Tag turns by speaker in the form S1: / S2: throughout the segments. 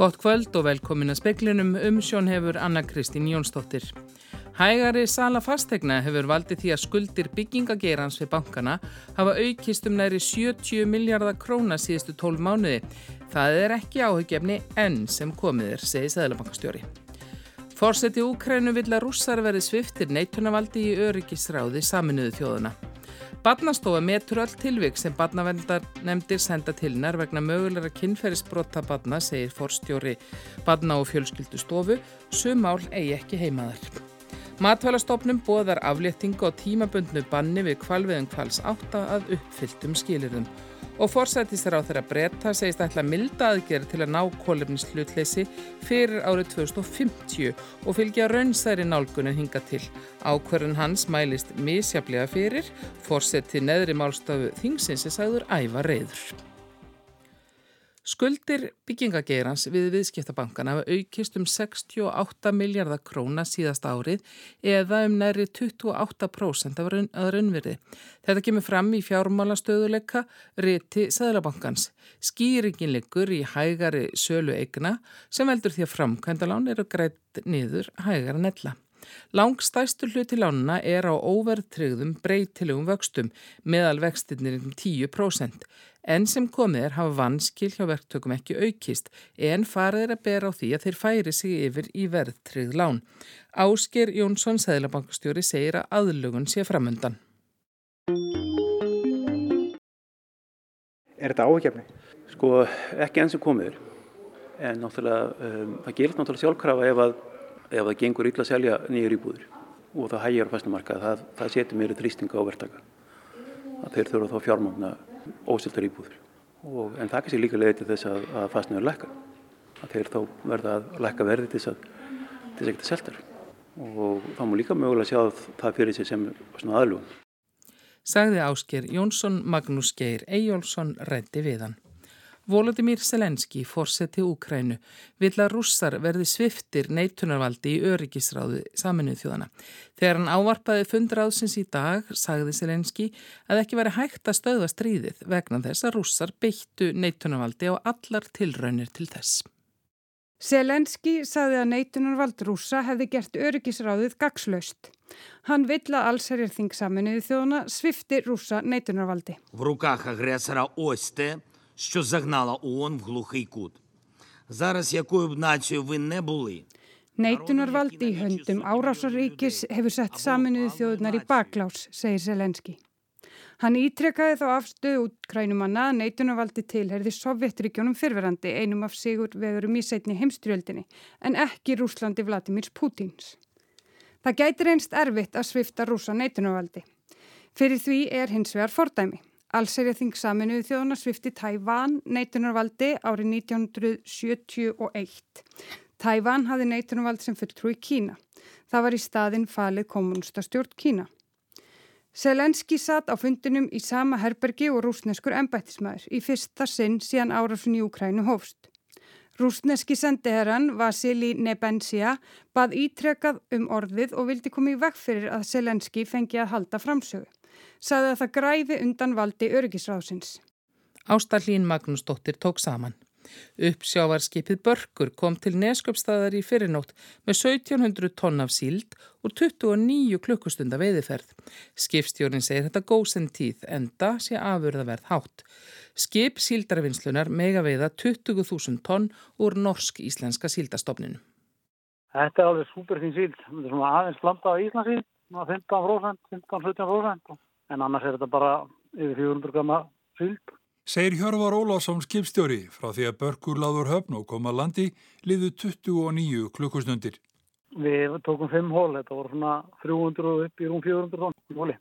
S1: Gott kvöld og velkomin að speklinum um sjón hefur Anna Kristín Jónsdóttir. Hægari sala fastegna hefur valdið því að skuldir byggingagerans við bankana hafa aukist um næri 70 miljardar króna síðustu 12 mánuði. Það er ekki áhugjefni enn sem komið er, segið Sæðalabankastjóri. Fórseti Úkrænu vill að rússar verið sviftir neitunavaldi í öryggisráði saminuðu þjóðuna. Badnastofa metur all tilvik sem badnavendar nefndir senda til nær vegna mögulegra kynferðisbrota badna, segir forstjóri badna og fjölskyldustofu, sumál eigi ekki heimaðar. Matvælastofnum bóðar afléttingu og tímabundnu banni við kvalviðum kvals átta að uppfylltum skilirðum og forsættistar á þeirra breyta segist ætla milda aðgerð til að ná kólefnislautleysi fyrir árið 2050 og fylgja raunsæri nálgunin hinga til. Ákverðin hans mælist misjaflega fyrir, forsætti neðri málstafu þingsins er sagður æfa reyður. Skuldir byggingageirans við viðskiptabankana aukist um 68 miljardar króna síðast árið eða um næri 28% af raunverði. Þetta kemur fram í fjármálastöðuleika riti Sæðlabankans. Skýringin liggur í hægari sölu eigna sem veldur því að framkvæmdalán eru grætt niður hægara nella. Langstæstur hluti lánuna er á óverðtryggðum breytilegum vöxtum meðal vextinnir um 10%. En sem komið er hafa vanskil hjá verktökum ekki aukist en farið er að bera á því að þeir færi sig yfir í verðtrygð lán. Ásker Jónsson, Sæðlabankastjóri, segir að aðlugun sé framöndan.
S2: Er þetta áhugjefni? Sko ekki enn sem komið er. En náttúrulega, um, það gerir náttúrulega sjálfkrafa ef að, ef það gengur illa að selja nýjur íbúður og það hægjar á fæstumarkað. Það, það setur mér þrýstinga á verktaka. Það þeir þurfa þá fjármána ósildar íbúður. Og, en það kannski líka leiði til þess að, að fastnöður lækka. Að þeir þá verða að lækka verði til þess að að geta seltar. Og þá múi líka mögulega sjá það fyrir sig sem svona aðlugum.
S1: Sagði Ásker Jónsson Magnús Geir Eyjólfsson rætti við hann. Volodymyr Selenski, fórseti Úkrænu, vill að rússar verði sviftir neitunarvaldi í öryggisráðu saminuð þjóðana. Þegar hann ávarpaði fundraðsins í dag, sagði Selenski að ekki veri hægt að stöða stríðið vegna þess að rússar byttu neitunarvaldi á allar tilraunir til þess.
S3: Selenski sagði að neitunarvald rússa hefði gert öryggisráðuð gagslaust. Hann vill að allserjir þingsaminu þjóðana svifti rússa neitunarvaldi.
S4: Vrúkaka gresara ósti що загнала ООН в глухий кут. Зараз якою б нацією ви не були.
S3: Neitunarvaldi í höndum árásaríkis hefur sett saminuðu þjóðunar í baklás, segir Selenski. Hann ítrekkaði þá afstöðu útkrænumanna að neitunarvaldi tilherði Sovjetríkjónum fyrverandi einum af sigur vegurum í setni heimstyrjöldinni en ekki Rúslandi Vladimirs Pútins. Það gætir einst erfitt að svifta rúsa neitunarvaldi. Fyrir því er hins vegar fordæmi. Allserja þing saminuðu þjóðuna svifti Tævan neitunarvaldi árið 1971. Tævan hafði neitunarvald sem fulltrúi Kína. Það var í staðin falið kommunistastjórn Kína. Selenski satt á fundinum í sama herbergi og rúsneskur embættismæður í fyrsta sinn síðan árasun í Ukrænu hófst. Rúsneski sendiherran Vasili Nebensia bað ítrekað um orðið og vildi koma í veg fyrir að Selenski fengi að halda framsögu. Saði að það græfi undan valdi öryggisráðsins.
S1: Ástallín Magnúsdóttir tók saman. Uppsjávarskipið Börkur kom til nesköpstaðar í fyrirnótt með 1700 tonn af síld og 29 klukkustunda veiðiferð. Skipstjórin segir þetta góðsend tíð enda sé afurðaverð hátt. Skip síldarvinnslunar mega veiða 20.000 tonn úr norsk-íslenska síldastofninu.
S5: Þetta er alveg superfín síld. Þetta er svona aðeins blanda á Íslandsíld, 15%, 15-17% en annars er þetta bara yfir 400 gama síld.
S6: Segir Hjörvar Ólásson skipstjóri frá því að börkur láður höfn og koma landi liðu 29 klukkustundir.
S5: Við tókum 5 hól, þetta voru svona 300 upp í rúm 400 tónn hóli.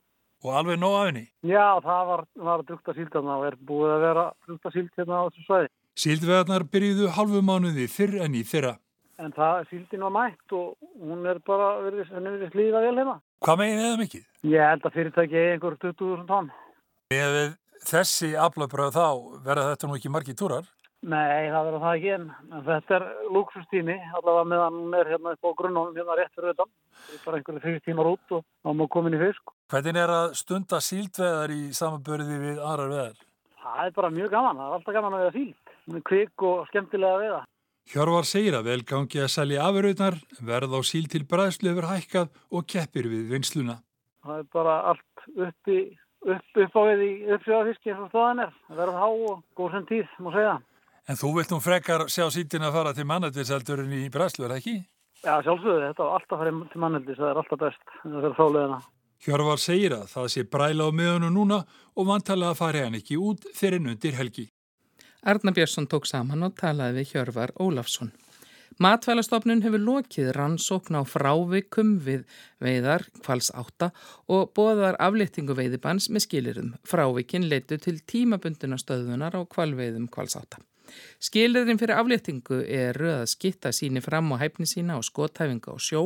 S6: Og alveg nóg af henni?
S5: Já, það var, var drukta síld þarna og er búið að vera drukta síld hérna á þessu svæði.
S6: Síldvegarnar byrjuðu halvu mánuði fyrr enn í fyrra.
S5: En það, síldin var mætt og hún er bara, henni verið slíða vel hérna.
S6: Hvað megin eða mikið?
S5: Ég held að fyrirtæki er einhver 20.000 tónn.
S6: Ef þessi aflöfbröð þá verða þetta nú ekki margi túrar?
S5: Nei, það verður það ekki en, þetta er lúksustími allavega meðan hún er hérna upp á grunnum hérna rétt fyrir þetta. Það er bara einhverju fyrir tímar út og þá má komin í fisk.
S6: Hvernig er að stunda síldveðar í samanbörði við aðrar veðar?
S5: Það er bara mjög gaman, það er alltaf gaman að veða síld. Kvik og skemmtilega að veða.
S6: Hjörvar segir að velgangi að selja afurauðnar, verð á síl til bræðslu hefur hækkað og keppir við vinsluna.
S5: Það er bara allt uppi, upp, upp á við í uppsjóðafiski eins og stóðan er. Það verður há og góð sem tíð, má segja.
S6: En þú vilt nú frekar sjá sítin að fara til mannættiseldurinn í bræðslu, er það ekki?
S5: Já, sjálfsögðu, þetta var alltaf farið til mannættis, það er alltaf best. Það er sáleðina.
S6: Hjörvar segir að það sé bræla á miðunum núna og vantalega fari hann ekki út fyrir undir helgi.
S1: Arna Björnsson tók saman og talaði við Hjörvar Ólafsson. Matvælastofnun hefur lokið rannsókn á frávikum við veiðar kvals átta og bóðar aflýttingu veiðibans með skilirum. Frávikin leitu til tímabunduna stöðunar á kvalveiðum kvals átta. Skilirinn fyrir afléttingu er að skitta síni fram á hæfni sína og skotthæfinga á sjó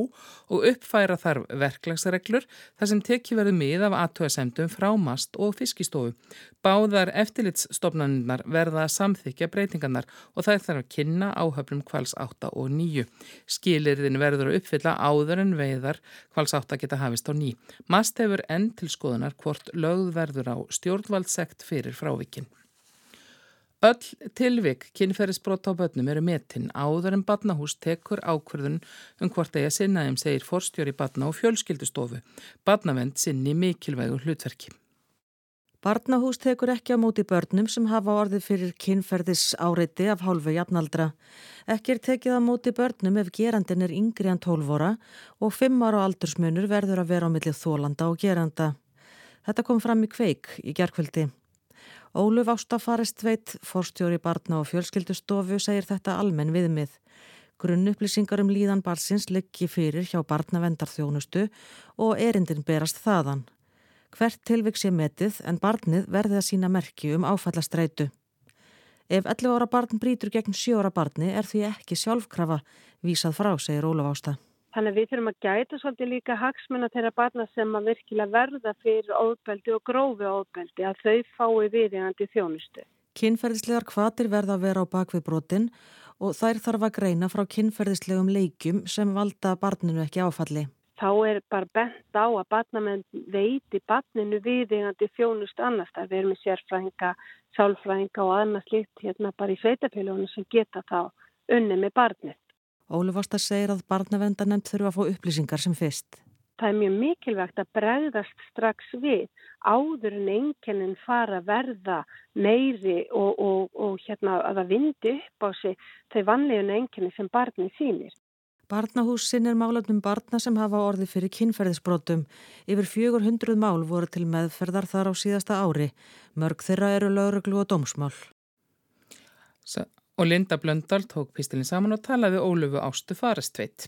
S1: og uppfæra þarf verklagsreglur þar sem tekið verið mið af aðtöðasemdum frá mast og fiskistofu. Báðar eftirlitsstofnaninnar verða að samþykja breytingarnar og það þarf að kynna áhöfnum kvals 8 og 9. Skilirinn verður að uppfylla áður en veiðar kvals 8 geta hafist á ný. Mast hefur enn til skoðunar hvort lögð verður á stjórnvaldsekt fyrir frávikinn. Öll tilvik kynferðisbrot á börnum eru metinn áður en badnahús tekur ákverðun um hvort að sinna þeim, segir forstjóri badna og fjölskyldustofu. Badnavend sinni mikilvægur hlutverki.
S7: Barnahús tekur ekki á móti börnum sem hafa orðið fyrir kynferðis áreiti af hálfu jafnaldra. Ekki er tekið á móti börnum ef gerandin er yngri en 12 óra og 5 ára aldursmunur verður að vera á millið þólanda og geranda. Þetta kom fram í kveik í gerkvöldi. Óluf Ástafaristveit, forstjóri barna og fjölskyldustofu, segir þetta almenn viðmið. Grunnupplýsingar um líðan barsins liggi fyrir hjá barnavendarþjónustu og erindin berast þaðan. Hvert tilvik sé metið en barnið verði að sína merki um áfallastreitu. Ef 11 ára barn brítur gegn 7 ára barni er því ekki sjálfkrafa vísað frá, segir Óluf Ásta.
S8: Þannig að við þurfum að gæta svolítið líka hagsmunna þeirra barna sem að virkilega verða fyrir óðbeldi og grófi óðbeldi að þau fái viðingandi þjónustu.
S7: Kinnferðislegar kvatir verða að vera á bakvið brotin og þær þarf að greina frá kinnferðislegum leikjum sem valda barninu ekki áfalli.
S8: Þá er bara bent á að barnamenn veiti barninu viðingandi þjónustu annars. Það verður með sérfræðinga, sálfræðinga og annars litt hérna bara í sveitapiljónu sem geta þá unni með barnið.
S7: Ólufasta segir að barnavendanemt þurfa að fá upplýsingar sem fyrst.
S8: Það er mjög mikilvægt að bregðast strax við áður en einkennin fara að verða meiri og, og, og hérna að það vindi upp á sig þau vanleguna einkenni sem barni sínir.
S7: Barnahús sinnir málatnum barna sem hafa orði fyrir kynferðisbrotum. Yfir 400 mál voru til meðferðar þar á síðasta ári. Mörg þeirra eru lauruglu og dómsmál.
S1: Og Linda Blöndal tók pistilin saman og talaði Ólöfu Ástu Farestveit.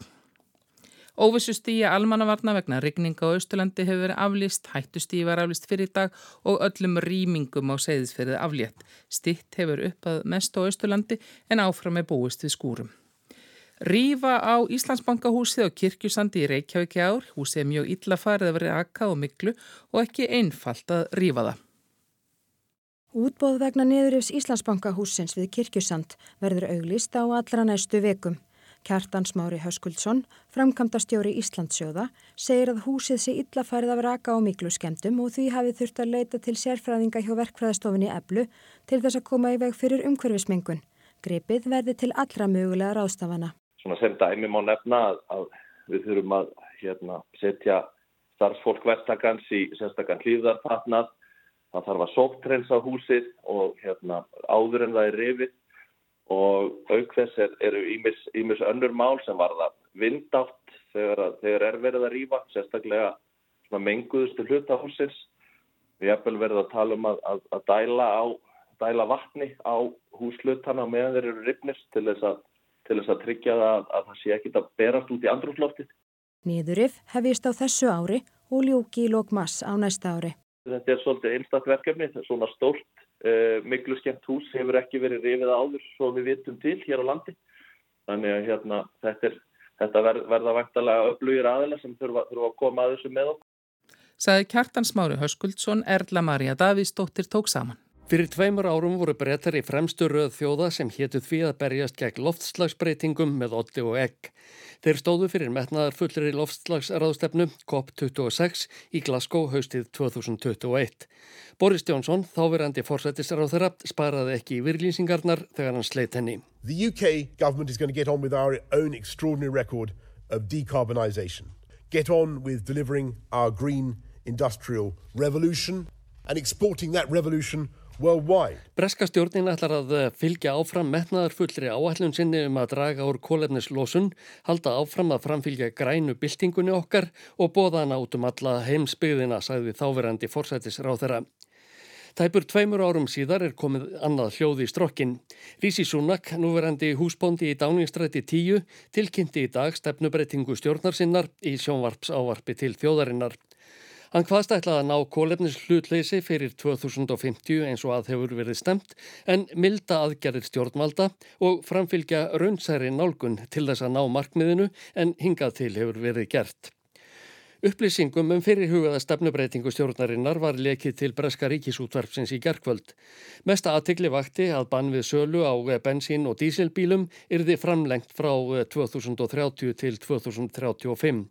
S1: Óvissustíja almannavarna vegna rigninga á Östurlandi hefur verið aflýst, hættustíja var aflýst fyrir dag og öllum rýmingum á segðisferðið aflétt. Stitt hefur upp að mest á Östurlandi en áfram er búist við skúrum. Rífa á Íslandsbankahúsið á Kirkjusandi í Reykjavík ár. Húsið er mjög illa farið að vera akka og miklu og ekki einfalt að rífa það.
S9: Útbóð vegna niðurifs Íslandsbankahúsins við Kirkjusand verður auglist á allra næstu vekum. Kjartan Smári Höskuldsson, framkvæmdastjóri Íslandsjóða, segir að húsið sé illa farið af raka og miklu skemmtum og því hafið þurft að leita til sérfræðinga hjá verkfræðastofinni Eblu til þess að koma í veg fyrir umhverfismengun. Gripið verði til allra mögulega ráðstafana.
S10: Svona sem dæmi má nefna að, að við þurfum að hérna, setja starfsfólk verktakans í sérstakkan hlýðarpatnað það þarf að sóttrensa húsið og hérna, áður en það er rifið og auk þess er, eru ímis önnur mál sem var það vindátt þegar, þegar er verið að rýfa, sérstaklega menguðustu hluta húsins. Við erum verið að tala um að, að, að dæla, á, dæla vatni á húslutana meðan þeir eru rifnist til þess að, til þess að tryggja það að það sé ekkit að berast út í andrúfloftið.
S9: Niðurif hefist á þessu ári og ljúki í lókmass á næsta ári.
S10: Þetta er svolítið einstaklega verkefni, svona stórt, uh, miklu skemmt hús hefur ekki verið rifið áður svo við vitum til hér á landi. Þannig að hérna, þetta, er, þetta ver, verða væntalega upplugir aðeila sem þurfa, þurfa að koma að þessu með okkur.
S1: Saði Kjartan Smári Höskuldsson, Erla Maria Davíðsdóttir tók saman.
S11: Fyrir tveimur árum voru breytar í fremstu röð þjóða sem héttu því að berjast gegn loftslagsbreytingum með olli og egg. Þeir stóðu fyrir metnaðar fullir í loftslagsraðstefnu COP26 í Glasgow haustið 2021. Boris Johnson, þáverandi fórsættisráð þeirra, sparaði ekki í virlýsingarnar þegar hann sleitt henni.
S12: The UK government is going to get on with our own extraordinary record of decarbonisation. Get on with delivering our green industrial revolution and exporting that revolution
S11: Breska stjórnin ætlar að eh, fylgja áfram metnaðar fullri áætlun sinni um að draga úr kólefnislosun, halda áfram að framfylgja grænu byltingunni okkar og bóða hana út um alla heimsbyggðina, sagði þáverandi forsættisráð þeirra. Tæpur tveimur árum síðar er komið annað hljóð í strokkin. Rísi Súnak, núverandi húsbóndi í Dáningstræti 10, tilkynnti í dag stefnubreitingu stjórnarsinnar í sjónvarps ávarpi til þjóðarinnar. Hann hvaðst ætlaði að ná kólefnis hlutleysi fyrir 2050 eins og að hefur verið stemt en milda aðgerðir stjórnvalda og framfylgja raunsæri nálgun til þess að ná markmiðinu en hingað til hefur verið gert. Upplýsingum um fyrirhugaða stefnubreitingu stjórnarinnar var lekið til Breska ríkisútvarpsins í gerkvöld. Mesta aðtikli vakti að bann við sölu á bensín- og dísilbílum yrði framlengt frá 2030 til 2035.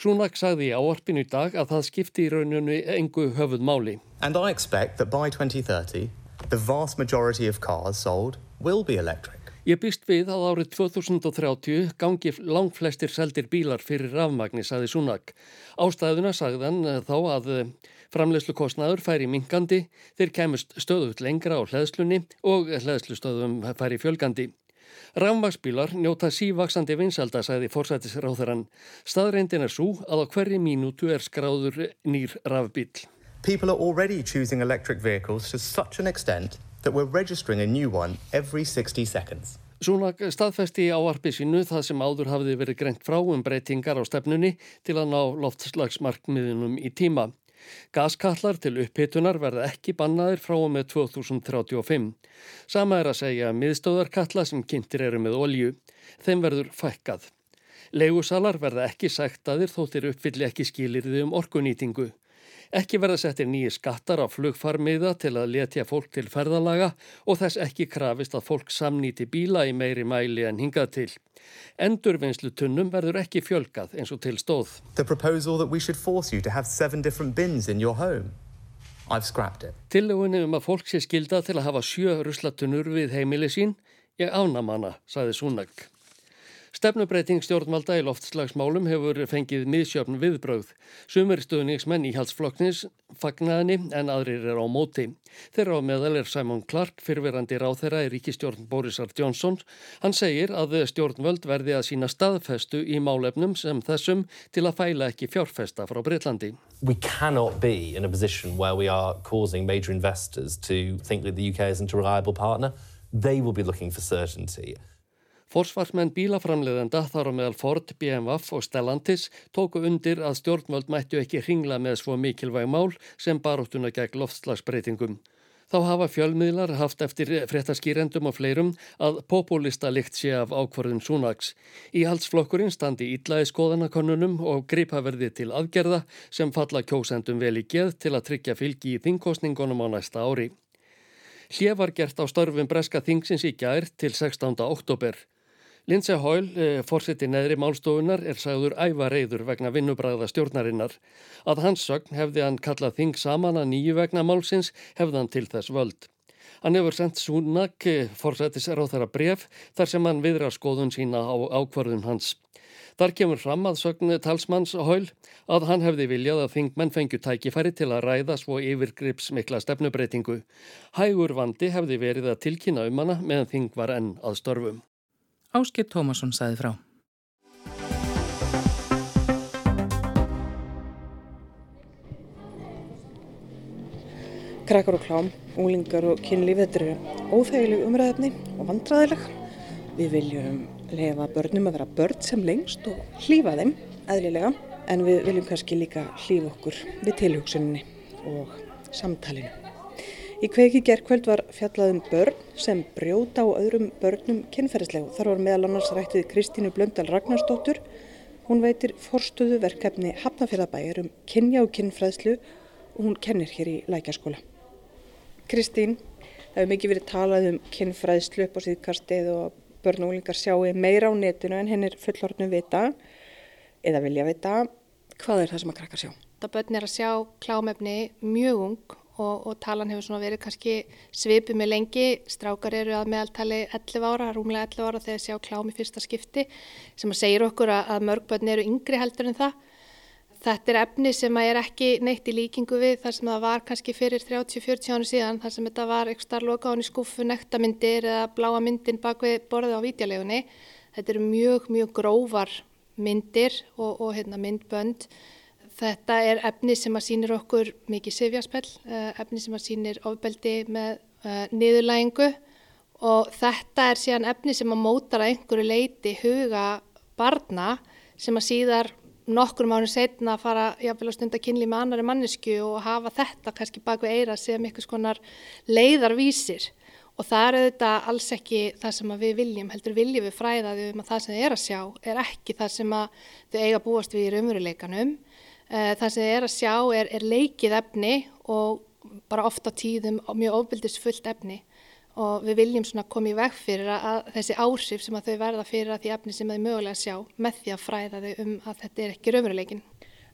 S11: Súnak sagði í áarpinu í dag að það skipti í rauninu engu höfuð máli.
S13: And I expect that by 2030 the vast majority of cars sold will be electric.
S11: Ég býst við að árið 2030 gangi langflestir seldir bílar fyrir rafmagni, sagði Súnak. Ástæðuna sagðan eh, þá að eh, framlegslu kostnaður færi minkandi, þeir kemust stöðut lengra á hlæðslunni og hlæðslustöðum færi fjölgandi. Rafmagsbílar njóta sívaksandi vinselda, sagði fórsættisráþarann. Staðreindin er svo að á hverju mínútu er skráður nýr rafbíl.
S13: People are already choosing electric vehicles to such an extent that we're registering a new one every 60 seconds.
S11: Svona staðfesti í áarpi sínu það sem áður hafði verið greint frá um breytingar á stefnunni til að ná loftslagsmarkmiðunum í tíma. Gaskallar til upphitunar verða ekki bannaðir frá og með 2035. Sama er að segja miðstóðarkalla sem kynntir eru með olju. Þeim verður fækkað. Legusalar verða ekki sæktaðir þóttir uppfylli ekki skilirði um orkunýtingu. Ekki verða settir nýji skattar á flugfarmiða til að letja fólk til ferðalaga og þess ekki krafist að fólk samnýti bíla í meiri mæli en hingað til. Endurvinnslu tunnum verður ekki fjölgað eins og til stóð.
S13: The proposal that we should force you to have seven different bins in your home. I've scrapped it.
S11: Tillegunni um að fólk sé skilda til að hafa sjö ruslatunnur við heimili sín, ég ánamanna, saði Súnag. Stefnubreiting stjórnvalda í loftslagsmálum hefur fengið miðsjöfn viðbröð. Sumir stuðningsmenn í halsflokknis fagnaðni en aðrir er á móti. Þeirra á meðal er Simon Clark, fyrverandi ráþeira í ríkistjórn Borisar Johnson. Hann segir að stjórnvöld verði að sína staðfestu í málefnum sem þessum til að fæla ekki fjárfesta frá Breitlandi.
S14: We cannot be in a position where we are causing major investors to think that the UK isn't a reliable partner. They will be looking for certainty.
S11: Forsvarsmenn bílaframleðenda þar á meðal Ford, BMW og Stellantis tóku undir að stjórnvöld mættu ekki ringla með svo mikilvæg mál sem baróttuna gegn loftslagsbreytingum. Þá hafa fjölmiðlar haft eftir fréttaskýrendum og fleirum að populista likt sé af ákvarðum súnags. Í halsflokkurinn standi ítlaði skoðanakonunum og gripaverði til aðgerða sem falla kjósendum vel í geð til að tryggja fylgi í þingkostningunum á næsta ári. Hljé var gert á störfum Breska Þingsins í gær til 16. oktober. Lindsay Hoyle, eh, fórseti neðri málstofunar, er sagður æfa reyður vegna vinnubræða stjórnarinnar. Að hans sögn hefði hann kallað þing saman að nýju vegna málsins hefði hann til þess völd. Hann hefur sendt Súnak, eh, fórsetis á þeirra bref, þar sem hann viðrar skoðun sína á ákvarðun hans. Þar kemur fram að sögnu talsmanns Hoyle að hann hefði viljað að þingmenn fengju tækifæri til að ræða svo yfirgrips mikla stefnubreitingu. Hægur vandi hefði verið að tilkynna um hana meðan þing var enn að störfum.
S1: Áskip Tómasson saði frá.
S15: Krakkar og klám, unglingar og kynlíf, þetta eru óþægileg umræðefni og vandraðileg. Við viljum lefa börnum að vera börn sem lengst og hlýfa þeim, eðlilega, en við viljum kannski líka hlýfa okkur við tilhugsuninni og samtalinu. Í kveiki gerðkvöld var fjallaðum börn sem brjóta á öðrum börnum kynferðislegu. Þar var meðal annars rættið Kristínu Blöndal Ragnarsdóttur. Hún veitir forstuðu verkefni Hafnafjörðabæjar um kynja og kynfræðslu og hún kennir hér í lækjaskóla. Kristín, það hefur mikið verið talað um kynfræðslu upp á síðkastið og börn og úlingar sjáu meira á netinu en hennir fullorðnum vita eða vilja vita. Hvað er það sem að krakkar sjá?
S16: Það börn er að sjá klámefni mjög ung og, og talan hefur svona verið kannski svipið með lengi. Strákar eru að meðaltali 11 ára, rúmlega 11 ára þegar sjá klám í fyrsta skipti sem að segir okkur að mörg börn eru yngri heldur en það. Þetta er efni sem er ekki neitt í líkingu við þar sem það var kannski fyrir 30-40 ára síðan þar sem þetta var eitthvað starfloka án í skuffu, nektamindir eða bláa myndin bak við borðið á vítjalegunni. Þetta eru mjög, mjög grófar myndir og, og hérna, myndbönd. Þetta er efni sem að sínir okkur mikið sifjaspell, eh, efni sem að sínir ofbeldi með uh, niðurlægingu og þetta er síðan efni sem að mótar að einhverju leiti huga barna sem að síðar nokkur mánu setna að fara jáfnvel á stund að kynli með annari mannesku og hafa þetta kannski bak við eira sem einhvers konar leiðarvísir og það er auðvitað alls ekki það sem við viljum, heldur viljum við fræða þau um að það sem þau er að sjá er ekki það sem þau eiga búast við í raunveruleikanum. Eh, það sem þau er að sjá er, er leikið efni og bara ofta tíðum mjög ofbildisfullt efni og við viljum svona koma í veg fyrir að þessi áhrif sem að þau verða fyrir að því efni sem þau mögulega sjá með því að fræða þau um að þetta er ekki raunveruleikin.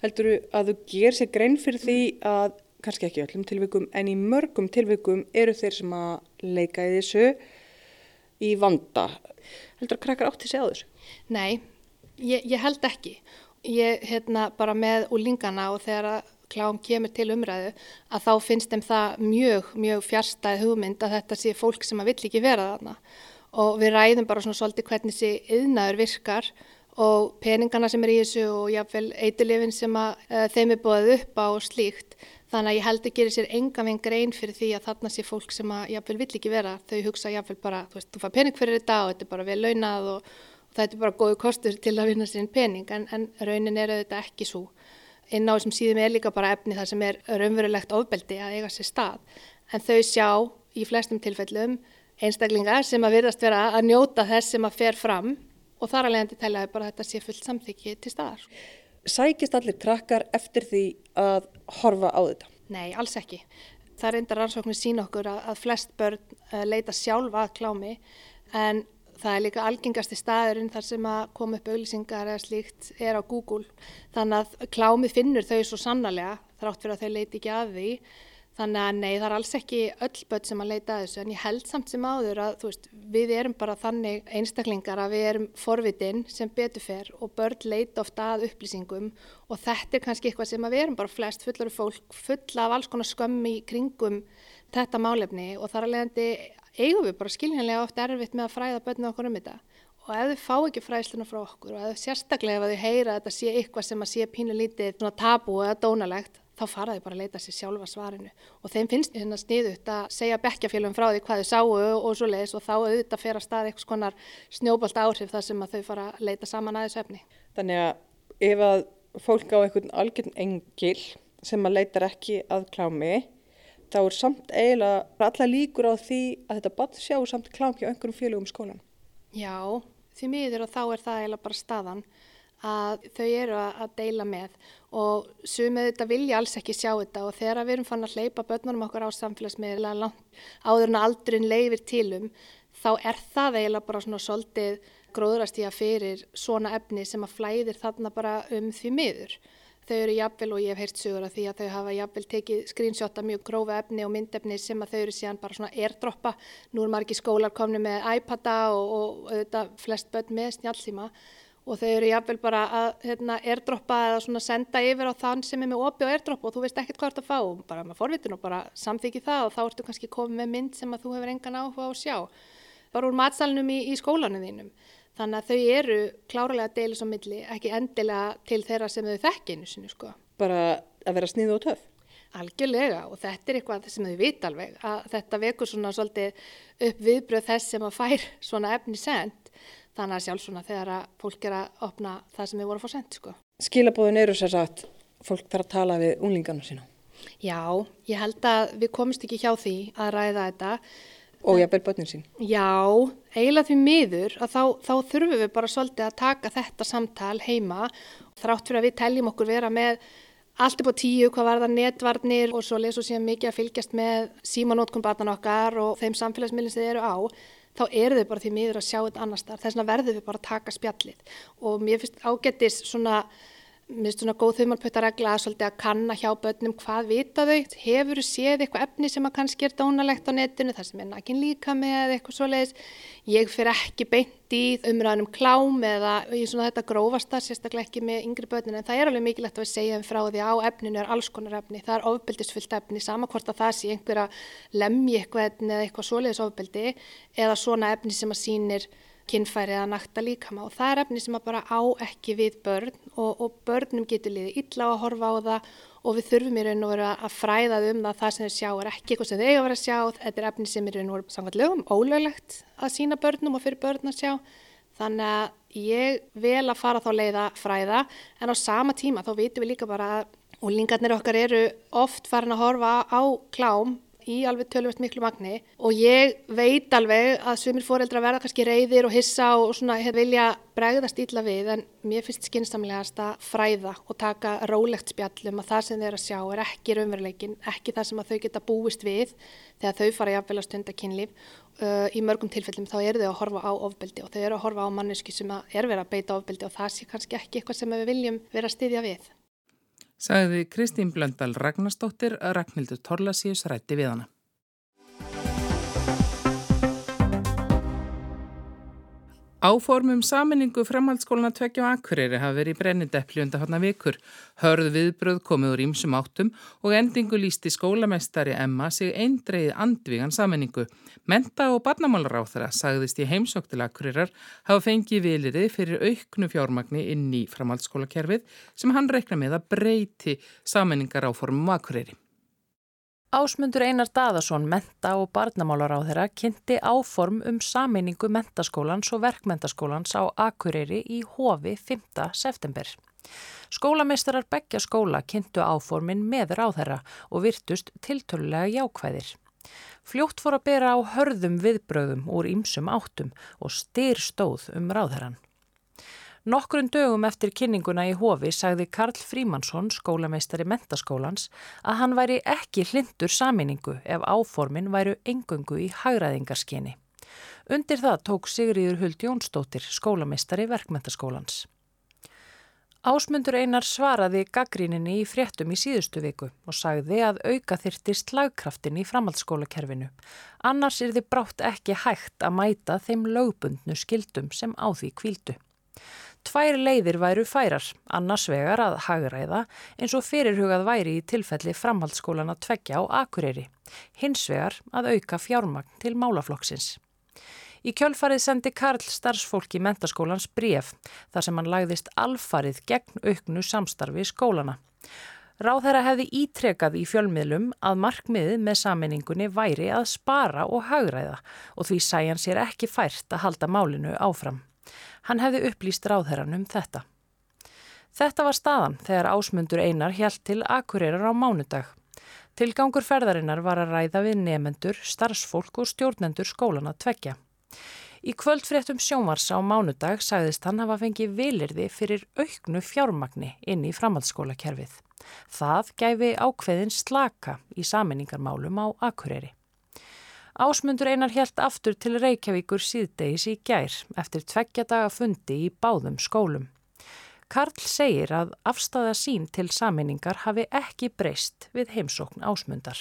S15: Heldur þú að þú ger sér grein fyrir því að, kannski ekki öllum tilvikum, en í mörgum tilvikum eru þeir sem að leika í þessu í vanda? Heldur þú að krakkar átti sig á þessu?
S16: Nei, ég, ég held ekki. Ég, hérna, bara með úlingana og þegar að klám kemur til umræðu að þá finnst þeim það mjög, mjög fjärstæð hugmynd að þetta sé fólk sem að vill ekki vera þarna. Og við ræðum bara svona svolítið hvernig þessi yðnaður virkar og peningana sem er í þessu og jáfnveil eitilifin sem að uh, þeim er búið upp á og slíkt. Þannig að ég held að gera sér enga veginn grein fyrir því að þarna sé fólk sem að jáfnveil vill ekki vera. Þau hugsa jáfnveil bara, þú veist, þú fær pening fyrir þetta og þetta er bara vel launað og þetta er bara góðu kostur til að vinna sér pening en, en raunin er auðvitað ekki svo inn á þessum síðum er líka bara efni það sem er raunverulegt ofbeldi að eiga sér stað. En þau sjá í flestum tilfellum einstaklingar sem að virðast vera að njóta þess sem að fer fram og þar alveg endur teljaði bara að þetta sé fullt samþykki til staðar.
S15: Sækist allir krakkar eftir því að horfa á þetta?
S16: Nei, alls ekki. Það enda rannsóknir sín okkur að, að flest börn uh, leita sjálfa að klámi en það er líka algengasti staðurinn þar sem að koma upp auðlýsingar eða slíkt er á Google. Þannig að klámið finnur þau svo sannarlega þrátt fyrir að þau leiti ekki að því. Þannig að nei það er alls ekki öll börn sem að leita að þessu en ég held samt sem áður að veist, við erum bara þannig einstaklingar að við erum forvitinn sem betur fer og börn leita ofta að upplýsingum og þetta er kannski eitthvað sem við erum bara flest fullar fólk fulla af alls konar skömmi kringum þetta málefni og þar að leiðandi eigum við bara skiljanlega oft erfitt með að fræða börnu okkur um þetta og ef þau fá ekki fræðsluna frá okkur og ef sérstaklega ef þau heyra að þetta sé eitthvað sem að sé pínu lítið tabu eða dónalegt þá fara þau bara að leita sér sjálfa svarinu og þeim finnst hérna sniðut að segja bekkjafélum frá því hvað þau sáu og svo leiðis og þá auðvitað fer að stað eitthvað skonar snjóbalt áhrif þar sem að þau fara að leita saman aðeins efni.
S15: Þannig að ef að fólk á einhvern algjörn engil sem að leitar ekki að klámi þá er samt eiginlega alla líkur á því að þetta bad sjá samt klám hjá einhverjum félögum skólan.
S16: Já, því miður og þá er það eiginlega bara staðan að þau eru að deila með og sumið þetta vilja alls ekki sjá þetta og þegar við erum fann að hleypa börnunum okkur á samfélagsmiðla áður en aldrin leifir tilum þá er það eiginlega bara svona soldið gróðrast í að fyrir svona efni sem að flæðir þarna bara um því miður. Þau eru jafnvel og ég hef heyrt sögur að því að þau hafa jafnvel tekið screenshot af mjög grófa efni og myndefni sem að þau eru síðan bara svona airdroppa. Nú er margi skólar komni með iPada og, og auðvitað flest börn með snjálfsíma og þau eru jafnvel bara að hérna, airdroppa eða svona senda yfir á þann sem er með opi og airdroppa og þú veist ekkert hvað þú ert að fá og bara með forvitin og bara samþykji það og þá ertu kannski komið með mynd sem að þú hefur engan áhuga á að sjá. Bara úr matsalunum í, í skólanum þínum. Þannig að þau eru klárlega að deila svo milli, ekki endilega til þeirra sem þau þekkinu sinu sko.
S15: Bara að vera sníð og töf?
S16: Algjörlega og þetta er eitthvað sem þau vita alveg að þetta vekur svona svolítið upp viðbröð þess sem að fær svona efni send þannig að sjálf svona þegar að fólk er að opna það sem þau voru að fá send sko.
S15: Skilabóðin eru sér sagt fólk þarf að tala við unlingarna sína?
S16: Já, ég held að við komist ekki hjá því að ræða þetta
S15: Og ber börnin sín.
S16: Já, eiginlega því miður að þá, þá þurfum við bara svolítið að taka þetta samtal heima. Þrátt fyrir að við teljum okkur vera með allt upp á tíu hvað var það netvarnir og svo leys og síðan mikið að fylgjast með símanótkumbatan okkar og þeim samfélagsmiðlum sem þið eru á þá eru þau bara því miður að sjá þetta annars þar þess vegna verður við bara að taka spjallið. Og mér finnst ágættis svona mér finnst svona góð þumalpötaregla að svolítið að kanna hjá börnum hvað vita þau, hefur þú séð eitthvað efni sem að kannski er dónalegt á netinu, það sem er nakin líka með eitthvað svoleiðis, ég fyrir ekki beint í umræðanum klám eða í svona þetta grófasta, sérstaklega ekki með yngri börnum, en það er alveg mikilvægt að við segja um frá því á efninu er alls konar efni, það er ofbeldisfullt efni, samakvort að það sé einhverja lemmi eitthvað eða eitthvað svoleiðis ofbeldi eða svona efni sem að sýnir kinnfæri eða nakta líkama. Og það er efni sem að bara á ekki við börn og, og börnum getur liðið illa að horfa á það og við þurfum í raun og veru að fræða um það það sem þau sjá er ekki eitthvað sem þau eiga að vera að sjá. Þetta er efni sem í raun og veru samkvæmt lögum ólöglegt að sína börnum og fyrir börn að sjá. Þannig að ég vel að fara þá leiða fræða en á sama tíma þá vitum við líka bara að og lingarnir okkar eru oft farin að horfa á klám í alveg tölvöld miklu magni og ég veit alveg að sumir fóreldra verða kannski reyðir og hissa og svona vilja bregðast ítla við en mér finnst skynstamlegast að fræða og taka rólegt spjallum að það sem þeir að sjá er ekki raunveruleikin, ekki það sem að þau geta búist við þegar þau fara jafnvel að stunda kynlíf. Uh, í mörgum tilfellum þá eru þau að horfa á ofbeldi og þau eru að horfa á manneski sem er verið að beita ofbeldi og það sé kannski ekki eitthvað sem við viljum vera að styðja við
S1: sagði Kristín Blöndal Ragnarstóttir að Ragnhildur Torlasíus rætti við hana. Áformum saminningu framhaldsskóluna tveggja á Akureyri hafa verið brennindepli undan hana vikur. Hörð viðbröð komið úr ímsum áttum og endingu lísti skólamestari Emma sig eindreið andvígan saminningu. Menta og barnamálaráþara sagðist í heimsóktil Akureyrar hafa fengið vilirið fyrir auknu fjármagni inn í framhaldsskólakerfið sem hann reikna með að breyti saminningar áformum Akureyri.
S17: Ásmundur Einar Daðarsson, menta og barnamálar á þeirra, kynnti áform um sameiningu mentaskólans og verkmentaskólans á Akureyri í Hofi 5. september. Skólameistarar begja skóla kynntu áformin meður á þeirra og virtust tiltölulega jákvæðir. Fljótt fór að bera á hörðum viðbröðum úr ýmsum áttum og styr stóð um ráðherran. Nokkurinn dögum eftir kynninguna í hofi sagði Karl Frímansson, skólameistari mentaskólans, að hann væri ekki hlindur saminningu ef áformin væru engöngu í hagraðingarskinni. Undir það tók Sigriður Huld Jónsdóttir, skólameistari verkmentaskólans. Ásmundur Einar svaraði gaggríninni í fréttum í síðustu viku og sagði að auka þyrti slagkraftin í framhaldsskólakerfinu. Annars er þið brátt ekki hægt að mæta þeim lögbundnu skildum sem á því kvíldu. Tvær leiðir væru færar, annars vegar að hagræða eins og fyrirhugað væri í tilfelli framhaldsskólan að tveggja á Akureyri, hins vegar að auka fjármagn til málaflokksins. Í kjölfarið sendi Karl starfsfólki mentaskólans bref þar sem hann lagðist alfarið gegn auknu samstarfi í skólana. Ráð þeirra hefði ítrekað í fjölmiðlum að markmiðið með saminningunni væri að spara og hagræða og því sæjan sér ekki fært að halda málinu áfram. Hann hefði upplýst ráðherran um þetta. Þetta var staðan þegar ásmundur einar hjælt til akureyrar á mánudag. Tilgangur ferðarinnar var að ræða við nefendur, starfsfólk og stjórnendur skólana tveggja. Í kvöldfréttum sjónvars á mánudag sagðist hann hafa fengið vilirði fyrir auknu fjármagni inn í framhaldsskólakerfið. Það gæfi ákveðin slaka í saminningarmálum á akureyri. Ásmundur einar helt aftur til Reykjavíkur síðdeis í gær eftir tveggja daga fundi í báðum skólum. Karl segir að afstæða sín til saminningar hafi ekki breyst við heimsókn ásmundar.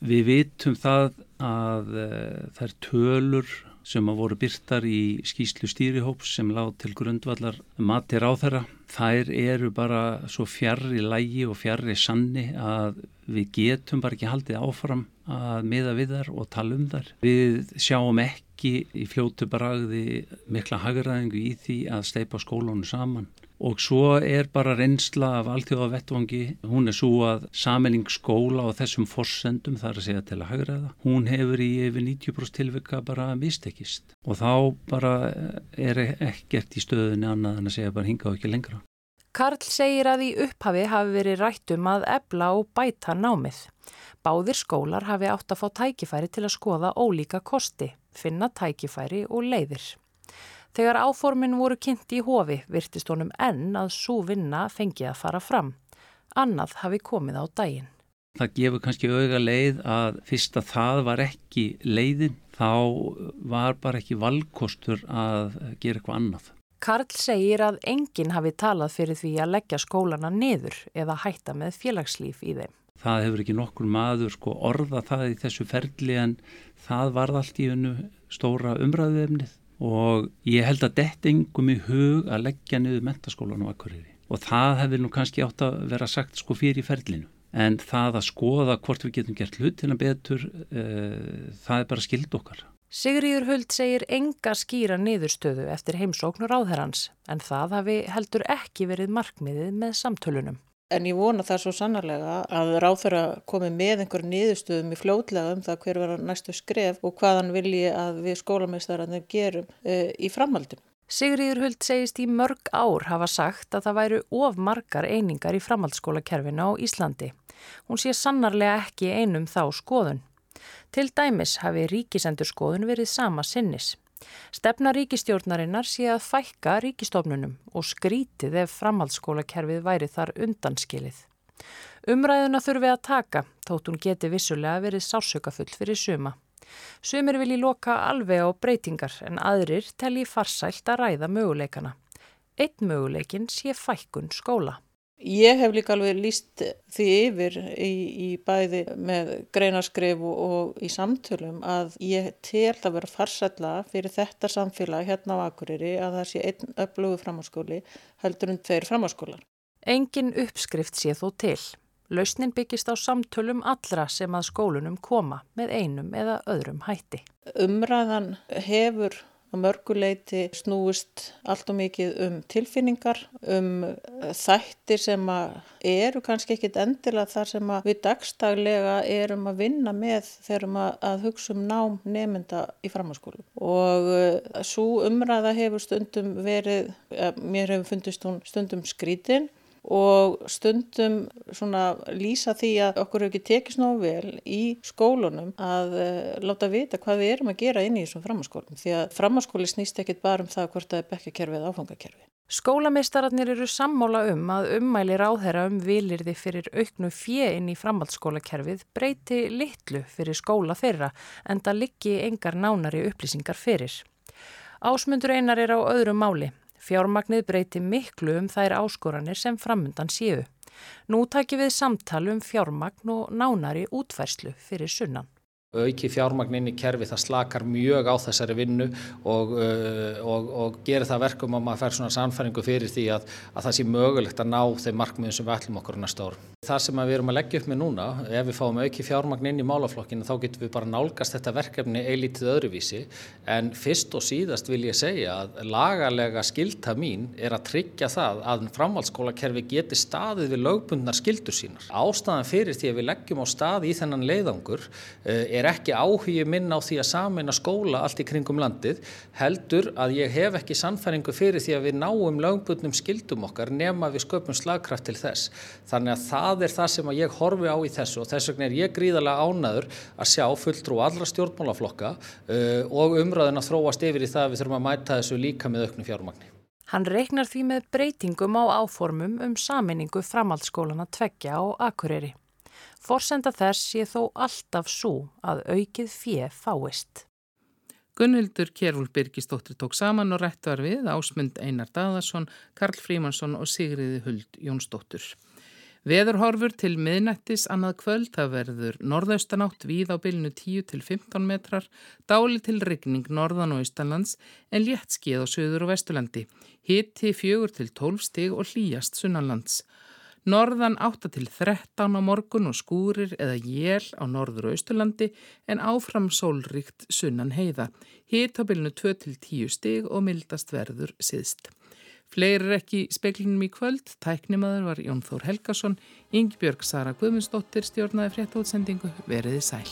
S18: Við vitum það að uh, þær tölur sem að voru byrtar í skýslu stýrihóps sem lág til grundvallar matir á þeirra. Þær eru bara svo fjarr í lægi og fjarr í sanni að við getum bara ekki haldið áfram að miða við þar og tala um þar. Við sjáum ekki í fljótu bragði mikla hagraðingu í því að steipa skólanu saman og svo er bara reynsla af alltjóða vettvangi, hún er svo að saminning skóla og þessum forsendum þar að segja til að hagraða, hún hefur í yfir 90% tilvika bara mistekist og þá bara er ekkert í stöðunni annað en að segja bara hinga og ekki lengra.
S17: Karl segir að í upphafi hafi verið rættum að ebla og bæta námið. Báðir skólar hafi átt að fá tækifæri til að skoða ólíka kosti, finna tækifæri og leiðir. Þegar áformin voru kynnt í hofi virtist honum enn að svo vinna fengi að fara fram. annað hafi komið á daginn.
S18: Það gefur kannski auga leið að fyrst að það var ekki leiðin þá var bara ekki valkostur að gera eitthvað annað.
S17: Karl segir að enginn hafi talað fyrir því að leggja skólana niður eða hætta með félagslíf í þeim.
S18: Það hefur ekki nokkur maður sko orða það í þessu ferli en það varð allt í hennu stóra umræðuefnið og ég held að dett engum í hug að leggja niður mentaskólan á Akureyri og það hefur nú kannski átt að vera sagt sko fyrir ferlinu en það að skoða hvort við getum gert hlutina betur uh, það er bara skild okkar.
S17: Sigriður Huld segir enga skýra niðurstöðu eftir heimsóknur áðherrans en það hafi heldur ekki verið markmiðið með samtölunum.
S19: En ég vona það svo sannarlega að ráþara komi með einhverju niðurstöðum í fljótlega um það hver vera næstu skref og hvaðan vilji að við skólameistararnir gerum e, í framhaldum.
S17: Sigriður Huld segist í mörg ár hafa sagt að það væru of margar einingar í framhaldsskólakerfinu á Íslandi. Hún sé sannarlega ekki einum þá skoðun. Til dæmis hafi ríkisendur skoðun verið sama sinnis. Stefna ríkistjórnarinnar sé að fækka ríkistofnunum og skrítið ef framhaldsskólakerfið væri þar undanskilið. Umræðuna þurfi að taka, tótt hún geti vissulega verið sásökafull fyrir suma. Sumir vilji loka alveg á breytingar en aðrir telji farsælt að ræða möguleikana. Eitt möguleikin sé fækkun skóla.
S19: Ég hef líka alveg líst því yfir í, í bæði með greinaskrif og, í samtölum að ég tel að vera farsætla fyrir þetta samfélag hérna á Akureyri að það sé einn öflugu framháskóli heldur um tveir framháskólar.
S17: Engin uppskrift sé þó til. Lausnin byggist á samtölum allra sem að skólunum koma með einum eða öðrum hætti.
S19: Umræðan hefur að mörguleiti snúist allt og mikið um tilfinningar, um þættir sem eru kannski ekkit endilega þar sem við dagstaglega erum að vinna með þegar að hugsa um nám nefnda í framhanskólu. Og eh, svo umræða hefur stundum verið, mér hefur fundist hún stundum skrítinn og stundum svona lýsa því að okkur hefur ekki tekist nógu vel í skólunum að uh, láta vita hvað við erum að gera inn í þessum framhanskólum því að framhanskóli snýst ekkit bara um það hvort það er bekkakerfi eða áfangakerfi.
S17: Skólameistararnir eru sammála um að ummæli ráðherra um vilirði fyrir auknu fjö inn í framhaldsskólakerfið breyti litlu fyrir skóla þeirra en það liggi engar nánari upplýsingar fyrir. Ásmundur einar er á öðru máli. Fjármagnið breyti miklu um þær áskoranir sem framundan séu. Nú takir við samtal um fjármagn og nánari útfærslu fyrir sunnan
S20: auki fjármagnin í kerfi það slakar mjög á þessari vinnu og, uh, og, og gerir það verkum að maður fær svona samfæringu fyrir því að, að það sé mögulegt að ná þeim markmiðum sem við ætlum okkur næsta ár. Það sem við erum að leggja upp með núna, ef við fáum auki fjármagnin í málaflokkinu þá getum við bara nálgast þetta verkefni eilítið öðruvísi en fyrst og síðast vil ég segja að lagalega skilta mín er að tryggja það að framhaldsskólakerfi geti staðið við lögbundnar skildur sínar. Ástæðan fyrir því að við leggjum á stað í þennan leiðangur uh, er er ekki áhugi minn á því að samina skóla allt í kringum landið, heldur að ég hef ekki sannfæringu fyrir því að við náum lögbundnum skildum okkar nema við sköpum slagkraft til þess. Þannig að það er það sem ég horfi á í þessu og þess vegna er ég gríðarlega ánaður að sjá fulltrú allra stjórnmálaflokka uh, og umræðin að þróast yfir í það að við þurfum að mæta þessu líka með auknu fjármagni.
S17: Hann reiknar því með breytingum á áformum um saminningu framhaldsskólana tveggja á Akureyri. Forsenda þess sé þó alltaf svo að aukið fjö fáist.
S1: Gunnhildur Kjærvúl Birgisdóttir tók saman og rætt var við Ásmund Einar Daðarsson, Karl Frímansson og Sigriði Huld Jónsdóttur. Veðurhorfur til miðnættis annað kvöld, það verður norðaustanátt víð á bylnu 10 til 15 metrar, dáli til rigning norðan og austanlands en létt skeið á söður og vestulandi, hitti 4 til 12 stig og hlýjast sunnanlands. Norðan 8 til 13 á morgun og skúrir eða jél á norður og austurlandi en áfram sólríkt sunnan heiða. Hitabilnu 2 til 10 stig og mildast verður siðst. Fleiri ekki speklinum í kvöld, tæknimaður var Jón Þór Helgason, Ingi Björg Sara Guðmundsdóttir stjórnaði fréttótsendingu, veriði sæl.